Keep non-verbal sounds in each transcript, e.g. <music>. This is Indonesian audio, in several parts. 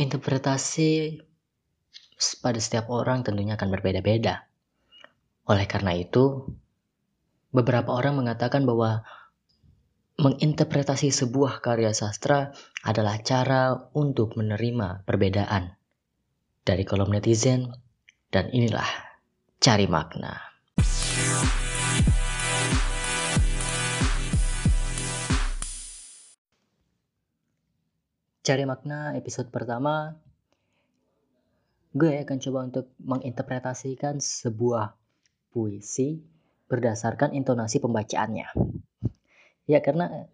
Interpretasi pada setiap orang tentunya akan berbeda-beda. Oleh karena itu, beberapa orang mengatakan bahwa menginterpretasi sebuah karya sastra adalah cara untuk menerima perbedaan. Dari kolom netizen, dan inilah cari makna. Cari makna episode pertama gue akan coba untuk menginterpretasikan sebuah puisi berdasarkan intonasi pembacaannya. Ya karena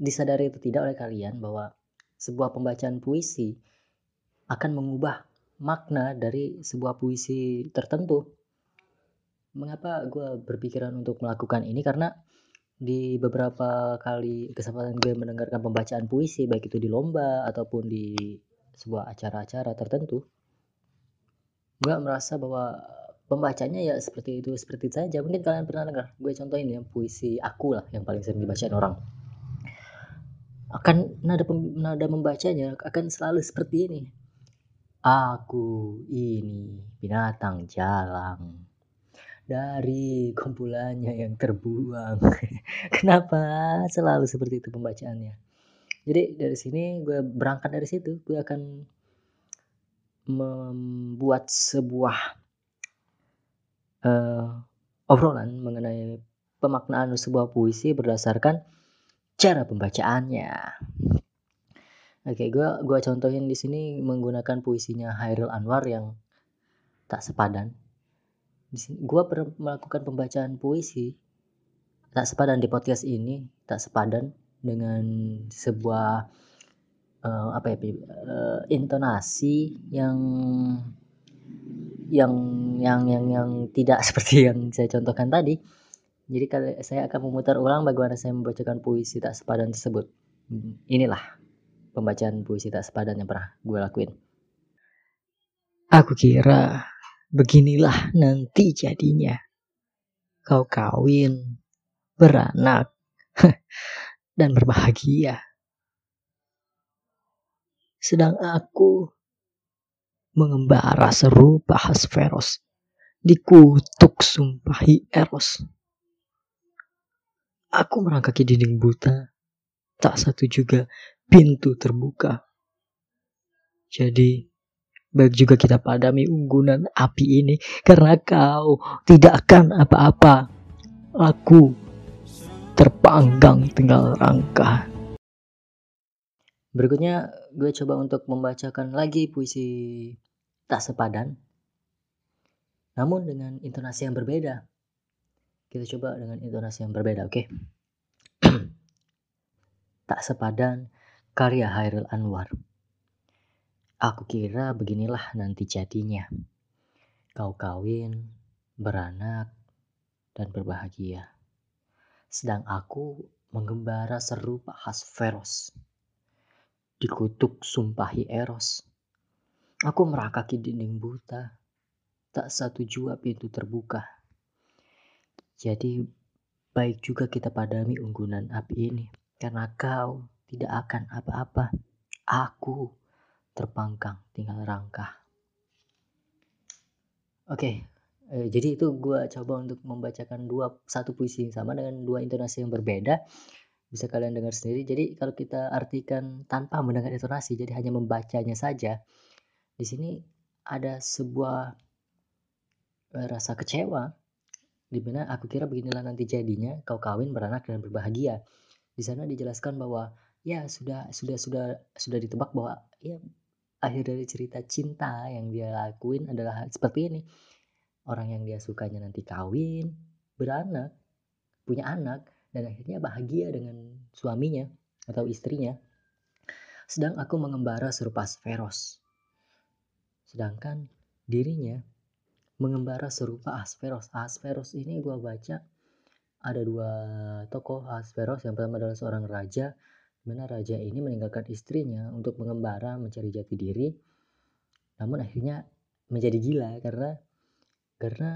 disadari itu tidak oleh kalian bahwa sebuah pembacaan puisi akan mengubah makna dari sebuah puisi tertentu. Mengapa gue berpikiran untuk melakukan ini? Karena di beberapa kali kesempatan gue mendengarkan pembacaan puisi baik itu di lomba ataupun di sebuah acara-acara tertentu gue merasa bahwa pembacanya ya seperti itu seperti saja. Mungkin kalian pernah dengar gue contohin ya puisi aku lah yang paling sering dibacain orang. Akan nada nada membacanya akan selalu seperti ini. Aku ini binatang jalang dari kumpulannya yang terbuang. <laughs> Kenapa selalu seperti itu pembacaannya? Jadi dari sini gue berangkat dari situ, gue akan membuat sebuah uh, obrolan mengenai pemaknaan sebuah puisi berdasarkan cara pembacaannya. Oke, gue gua contohin di sini menggunakan puisinya Hairil Anwar yang tak sepadan gue pernah melakukan pembacaan puisi. Tak sepadan di podcast ini tak sepadan dengan sebuah uh, apa ya uh, intonasi yang yang yang yang yang tidak <laughs> seperti yang saya contohkan tadi. Jadi saya akan memutar ulang bagaimana saya membacakan puisi tak sepadan tersebut. Inilah pembacaan puisi tak sepadan yang pernah gue lakuin. Aku kira Beginilah nanti jadinya. Kau kawin, beranak, <laughs> dan berbahagia. Sedang aku mengembara serupa Hasferos, dikutuk sumpahi Eros. Aku merangkaki dinding buta, tak satu juga pintu terbuka. Jadi, Baik juga kita padami unggunan api ini karena kau tidak akan apa-apa. Aku terpanggang tinggal rangka. Berikutnya gue coba untuk membacakan lagi puisi tak sepadan. Namun dengan intonasi yang berbeda. Kita coba dengan intonasi yang berbeda, oke? Okay? <clears throat> tak sepadan karya Hairil Anwar. Aku kira beginilah nanti jadinya. Kau kawin, beranak, dan berbahagia. Sedang aku menggembara serupa khas feros. Dikutuk sumpahi eros. Aku merakaki dinding buta. Tak satu jua pintu terbuka. Jadi baik juga kita padami unggunan api ini. Karena kau tidak akan apa-apa. Aku terpangkang tinggal rangka oke okay. eh, jadi itu gue coba untuk membacakan dua satu puisi yang sama dengan dua intonasi yang berbeda. Bisa kalian dengar sendiri. Jadi kalau kita artikan tanpa mendengar intonasi jadi hanya membacanya saja di sini ada sebuah eh, rasa kecewa di mana aku kira beginilah nanti jadinya kau kawin beranak dan berbahagia. Di sana dijelaskan bahwa ya sudah sudah sudah sudah ditebak bahwa ya akhir dari cerita cinta yang dia lakuin adalah seperti ini. Orang yang dia sukanya nanti kawin, beranak, punya anak, dan akhirnya bahagia dengan suaminya atau istrinya. Sedang aku mengembara serupa Asferos. Sedangkan dirinya mengembara serupa Asferos. Asferos ini gue baca ada dua tokoh Asferos. Yang pertama adalah seorang raja mana raja ini meninggalkan istrinya untuk mengembara mencari jati diri namun akhirnya menjadi gila karena karena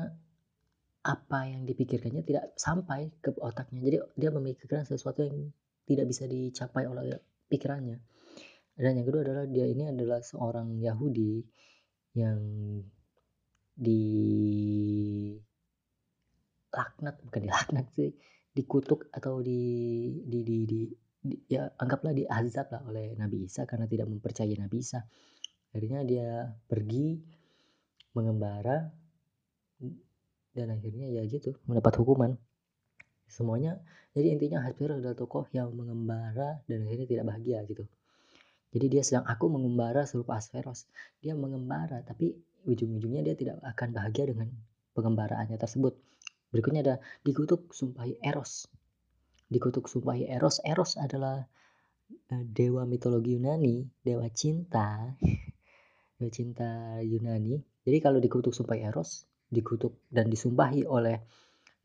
apa yang dipikirkannya tidak sampai ke otaknya. Jadi dia memikirkan sesuatu yang tidak bisa dicapai oleh pikirannya. Dan yang kedua adalah dia ini adalah seorang Yahudi yang di laknat bukan dilaknat sih dikutuk atau di di di, di, di ya anggaplah diazab lah oleh Nabi Isa karena tidak mempercayai Nabi Isa. Akhirnya dia pergi mengembara dan akhirnya ya gitu mendapat hukuman. Semuanya jadi intinya Hasbir adalah tokoh yang mengembara dan akhirnya tidak bahagia gitu. Jadi dia sedang aku mengembara serupa Asferos dia mengembara tapi ujung-ujungnya dia tidak akan bahagia dengan pengembaraannya tersebut. Berikutnya ada dikutuk sumpahi Eros dikutuk sumpahi Eros Eros adalah uh, dewa mitologi Yunani dewa cinta <laughs> dewa cinta Yunani jadi kalau dikutuk sumpahi Eros dikutuk dan disumpahi oleh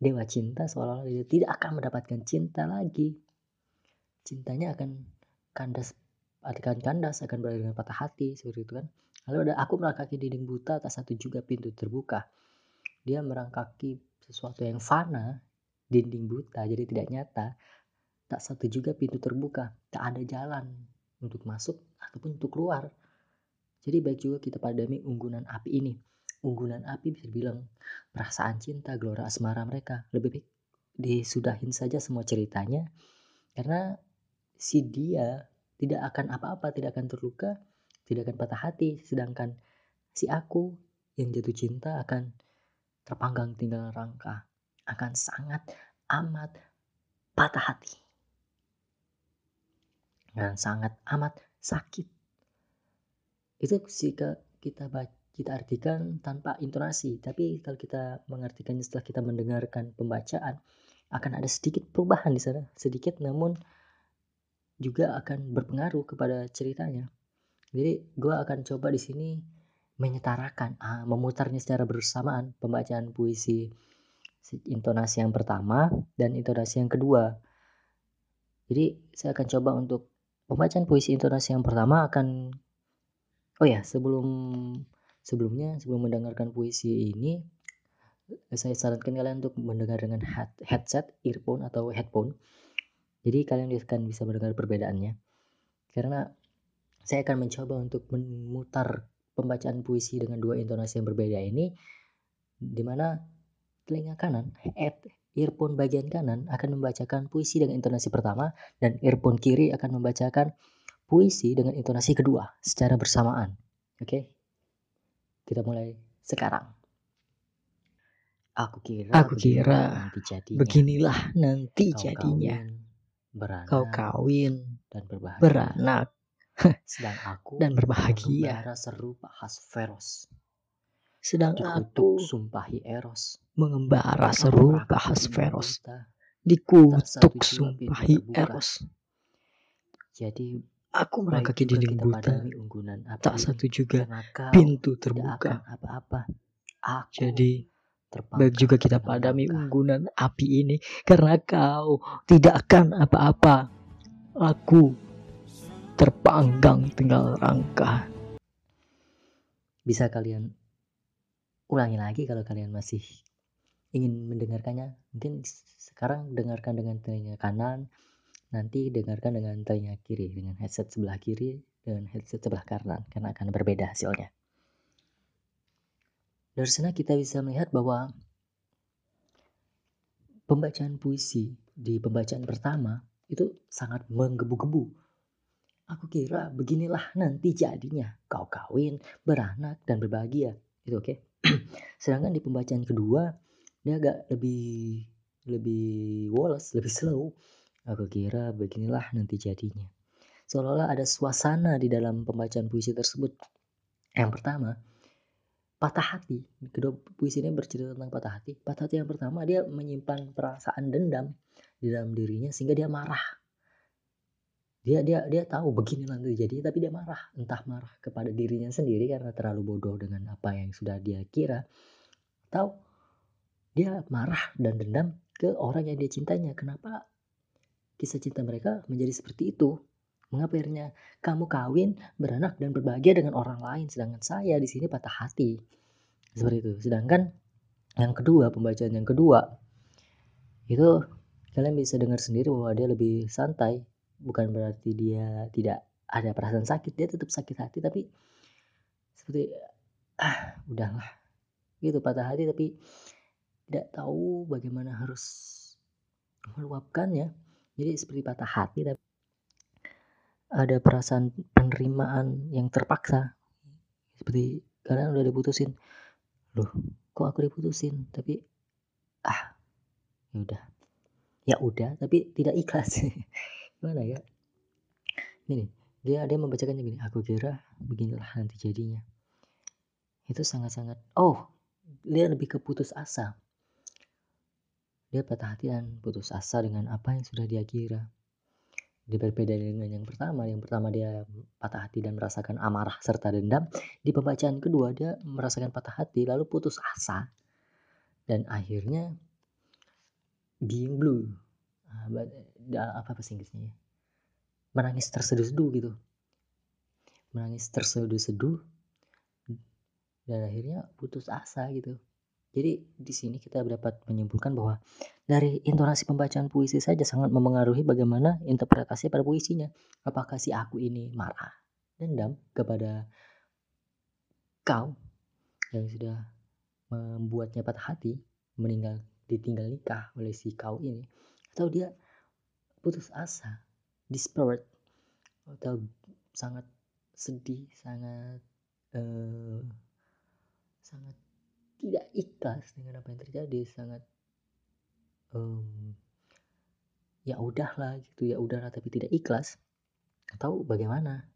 dewa cinta seolah-olah dia tidak akan mendapatkan cinta lagi. Cintanya akan kandas akan kandas akan berakhir dengan patah hati seperti itu kan. Lalu ada aku merangkaki dinding buta tak satu juga pintu terbuka. Dia merangkaki sesuatu yang fana, dinding buta jadi tidak nyata. Tak satu juga pintu terbuka, tak ada jalan untuk masuk ataupun untuk keluar. Jadi baik juga kita padami unggunan api ini unggulan api bisa bilang perasaan cinta, gelora asmara mereka. Lebih baik disudahin saja semua ceritanya karena si dia tidak akan apa-apa, tidak akan terluka, tidak akan patah hati, sedangkan si aku yang jatuh cinta akan terpanggang tinggal rangka, akan sangat amat patah hati. Dan sangat amat sakit. Itu jika kita baca kita artikan tanpa intonasi, tapi kalau kita mengartikannya setelah kita mendengarkan pembacaan, akan ada sedikit perubahan di sana, sedikit namun juga akan berpengaruh kepada ceritanya. Jadi gue akan coba di sini menyetarakan, ah, memutarnya secara bersamaan pembacaan puisi intonasi yang pertama dan intonasi yang kedua. Jadi saya akan coba untuk pembacaan puisi intonasi yang pertama akan Oh ya, sebelum Sebelumnya, sebelum mendengarkan puisi ini, saya sarankan kalian untuk mendengar dengan headset, earphone, atau headphone. Jadi kalian akan bisa mendengar perbedaannya. Karena saya akan mencoba untuk memutar pembacaan puisi dengan dua intonasi yang berbeda ini, di mana telinga kanan, head, earphone bagian kanan akan membacakan puisi dengan intonasi pertama, dan earphone kiri akan membacakan puisi dengan intonasi kedua secara bersamaan. Oke? Okay? Kita mulai sekarang. Aku kira, aku kira nanti jadinya. beginilah nanti kau jadinya. Kawin, beranak, kau kawin dan berbahagia. Beranak. Sedang aku dan berbahagia. serupa Hasferos. Sedang aku sumpahi Eros. Mengembara serupa Hasferos. Dikutuk sumpahi Eros. Jadi Aku merangkaki dinding buta. Tak satu juga pintu terbuka. Apa-apa. Jadi baik juga kita padami unggunan api ini karena kau tidak akan apa-apa. Aku terpanggang tinggal rangka. Bisa kalian ulangi lagi kalau kalian masih ingin mendengarkannya. Mungkin sekarang dengarkan dengan telinga kanan, nanti dengarkan dengan telinga kiri dengan headset sebelah kiri dengan headset sebelah kanan karena akan berbeda hasilnya. Dari sana kita bisa melihat bahwa pembacaan puisi di pembacaan pertama itu sangat menggebu-gebu. Aku kira beginilah nanti jadinya kau kawin, beranak dan berbahagia. Itu oke. Okay? Sedangkan di pembacaan kedua dia agak lebih lebih woles, lebih slow Aku kira beginilah nanti jadinya. Seolah-olah ada suasana di dalam pembacaan puisi tersebut. Yang pertama, patah hati. Kedua puisi ini bercerita tentang patah hati. Patah hati yang pertama dia menyimpan perasaan dendam di dalam dirinya sehingga dia marah. Dia dia dia tahu begini nanti jadi tapi dia marah. Entah marah kepada dirinya sendiri karena terlalu bodoh dengan apa yang sudah dia kira. Atau dia marah dan dendam ke orang yang dia cintainya. Kenapa kisah cinta mereka menjadi seperti itu. Mengapa akhirnya kamu kawin, beranak dan berbahagia dengan orang lain sedangkan saya di sini patah hati. Seperti itu. Sedangkan yang kedua, pembacaan yang kedua itu kalian bisa dengar sendiri bahwa dia lebih santai, bukan berarti dia tidak ada perasaan sakit dia tetap sakit hati tapi seperti ah udahlah gitu patah hati tapi tidak tahu bagaimana harus meluapkannya jadi seperti patah hati tapi ada perasaan penerimaan yang terpaksa. Seperti kalian udah diputusin loh kok aku diputusin? Tapi ah ya udah. Ya udah tapi tidak ikhlas <laughs> gimana ya ini dia dia membacakannya gini aku kira beginilah nanti jadinya itu sangat-sangat oh dia lebih ke putus asa dia patah hati dan putus asa dengan apa yang sudah dia kira dia berbeda dengan yang pertama. Yang pertama dia patah hati dan merasakan amarah serta dendam. Di pembacaan kedua dia merasakan patah hati lalu putus asa. Dan akhirnya being blue. Nah, apa bahasa Inggrisnya ya? Menangis terseduh-seduh gitu. Menangis terseduh-seduh dan akhirnya putus asa gitu. Jadi di sini kita dapat menyimpulkan bahwa dari intonasi pembacaan puisi saja sangat memengaruhi bagaimana interpretasi pada puisinya. Apakah si aku ini marah, dendam kepada kau yang sudah membuatnya patah hati, meninggal ditinggal nikah oleh si kau ini, atau dia putus asa, desperate, atau sangat sedih, sangat uh, sangat tidak ikhlas dengan apa yang terjadi sangat um, ya udahlah gitu ya udahlah tapi tidak ikhlas atau bagaimana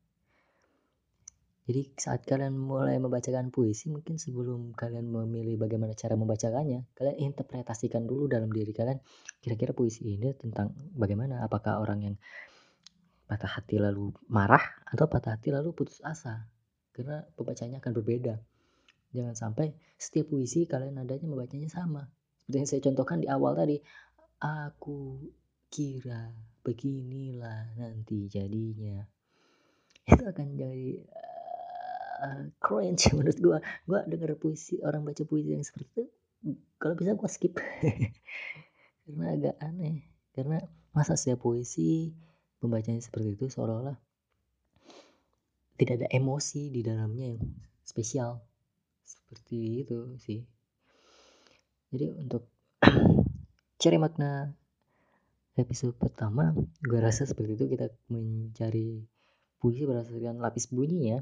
jadi saat kalian mulai membacakan puisi mungkin sebelum kalian memilih bagaimana cara membacakannya kalian interpretasikan dulu dalam diri kalian kira-kira puisi ini tentang bagaimana apakah orang yang patah hati lalu marah atau patah hati lalu putus asa karena pembacanya akan berbeda Jangan sampai setiap puisi kalian nadanya membacanya sama. Seperti yang saya contohkan di awal tadi. Aku kira beginilah nanti jadinya. Itu akan jadi uh, cringe <laughs> menurut gua. Gua dengar puisi orang baca puisi yang seperti itu. Kalau bisa gua skip. <laughs> Karena agak aneh. Karena masa setiap puisi pembacanya seperti itu seolah-olah tidak ada emosi di dalamnya yang spesial seperti itu sih jadi untuk <clears throat> cari makna episode pertama gue rasa seperti itu kita mencari puisi berdasarkan lapis bunyinya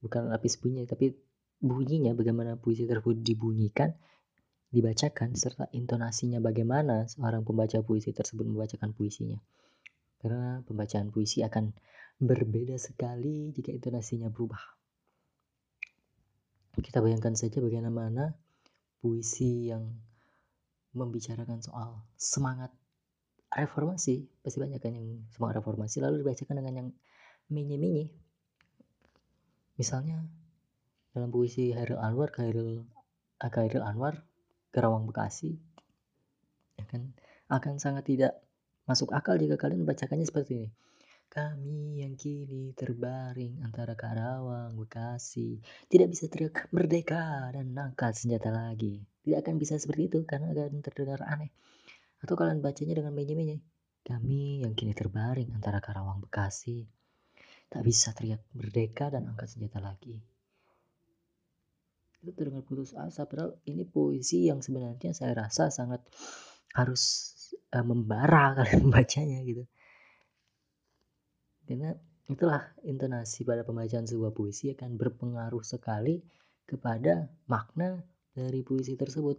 bukan lapis bunyi tapi bunyinya bagaimana puisi tersebut dibunyikan dibacakan serta intonasinya bagaimana seorang pembaca puisi tersebut membacakan puisinya. Karena pembacaan puisi akan berbeda sekali jika intonasinya berubah. Kita bayangkan saja bagaimana puisi yang membicarakan soal semangat reformasi pasti banyak kan yang semangat reformasi lalu dibacakan dengan yang mini-mini misalnya dalam puisi Hairil Anwar Khairil Khairil Anwar Kerawang Bekasi ya kan akan sangat tidak masuk akal jika kalian membacakannya seperti ini kami yang kini terbaring antara Karawang, Bekasi, tidak bisa teriak merdeka dan angkat senjata lagi. Tidak akan bisa seperti itu karena akan terdengar aneh. Atau kalian bacanya dengan menye-menye. Kami yang kini terbaring antara Karawang, Bekasi, tak bisa teriak merdeka dan angkat senjata lagi. Itu terdengar putus asa, padahal ini puisi yang sebenarnya saya rasa sangat harus uh, membara <laughs> kalian membacanya gitu karena itulah intonasi pada pembacaan sebuah puisi akan berpengaruh sekali kepada makna dari puisi tersebut.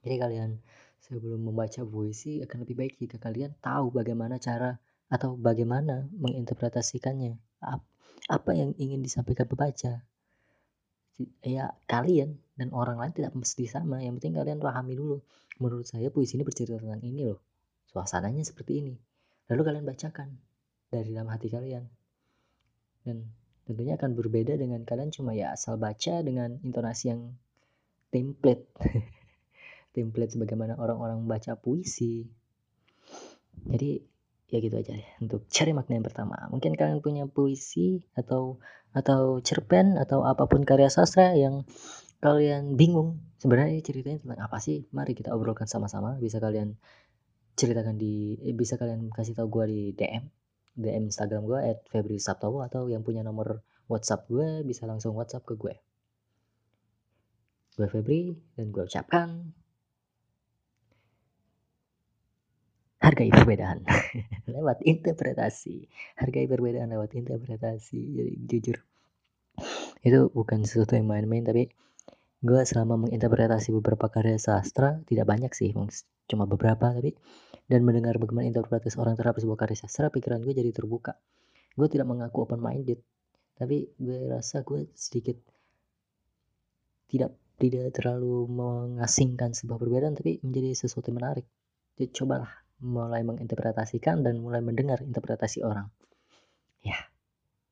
Jadi kalian sebelum membaca puisi akan lebih baik jika kalian tahu bagaimana cara atau bagaimana menginterpretasikannya. Apa yang ingin disampaikan pembaca. Ya kalian dan orang lain tidak mesti sama. Yang penting kalian pahami dulu. Menurut saya puisi ini bercerita tentang ini loh. Suasananya seperti ini. Lalu kalian bacakan dari dalam hati kalian dan tentunya akan berbeda dengan kalian cuma ya asal baca dengan intonasi yang template <laughs> template sebagaimana orang-orang baca puisi jadi ya gitu aja ya untuk cari makna yang pertama mungkin kalian punya puisi atau atau cerpen atau apa pun karya sastra yang kalian bingung sebenarnya ceritanya tentang apa sih mari kita obrolkan sama-sama bisa kalian ceritakan di eh, bisa kalian kasih tahu gue di DM DM Instagram gue at Febri Sabtowo atau yang punya nomor WhatsApp gue bisa langsung WhatsApp ke gue. Gue Febri dan gue ucapkan hargai perbedaan. <laughs> Lewat interpretasi. Hargai perbedaan lewat interpretasi. Jadi jujur. Itu bukan sesuatu yang main-main tapi gue selama menginterpretasi beberapa karya sastra tidak banyak sih cuma beberapa tapi dan mendengar bagaimana interpretasi orang terhadap sebuah karya sastra pikiran gue jadi terbuka. Gue tidak mengaku open minded tapi gue rasa gue sedikit tidak tidak terlalu mengasingkan sebuah perbedaan tapi menjadi sesuatu yang menarik. Jadi cobalah mulai menginterpretasikan dan mulai mendengar interpretasi orang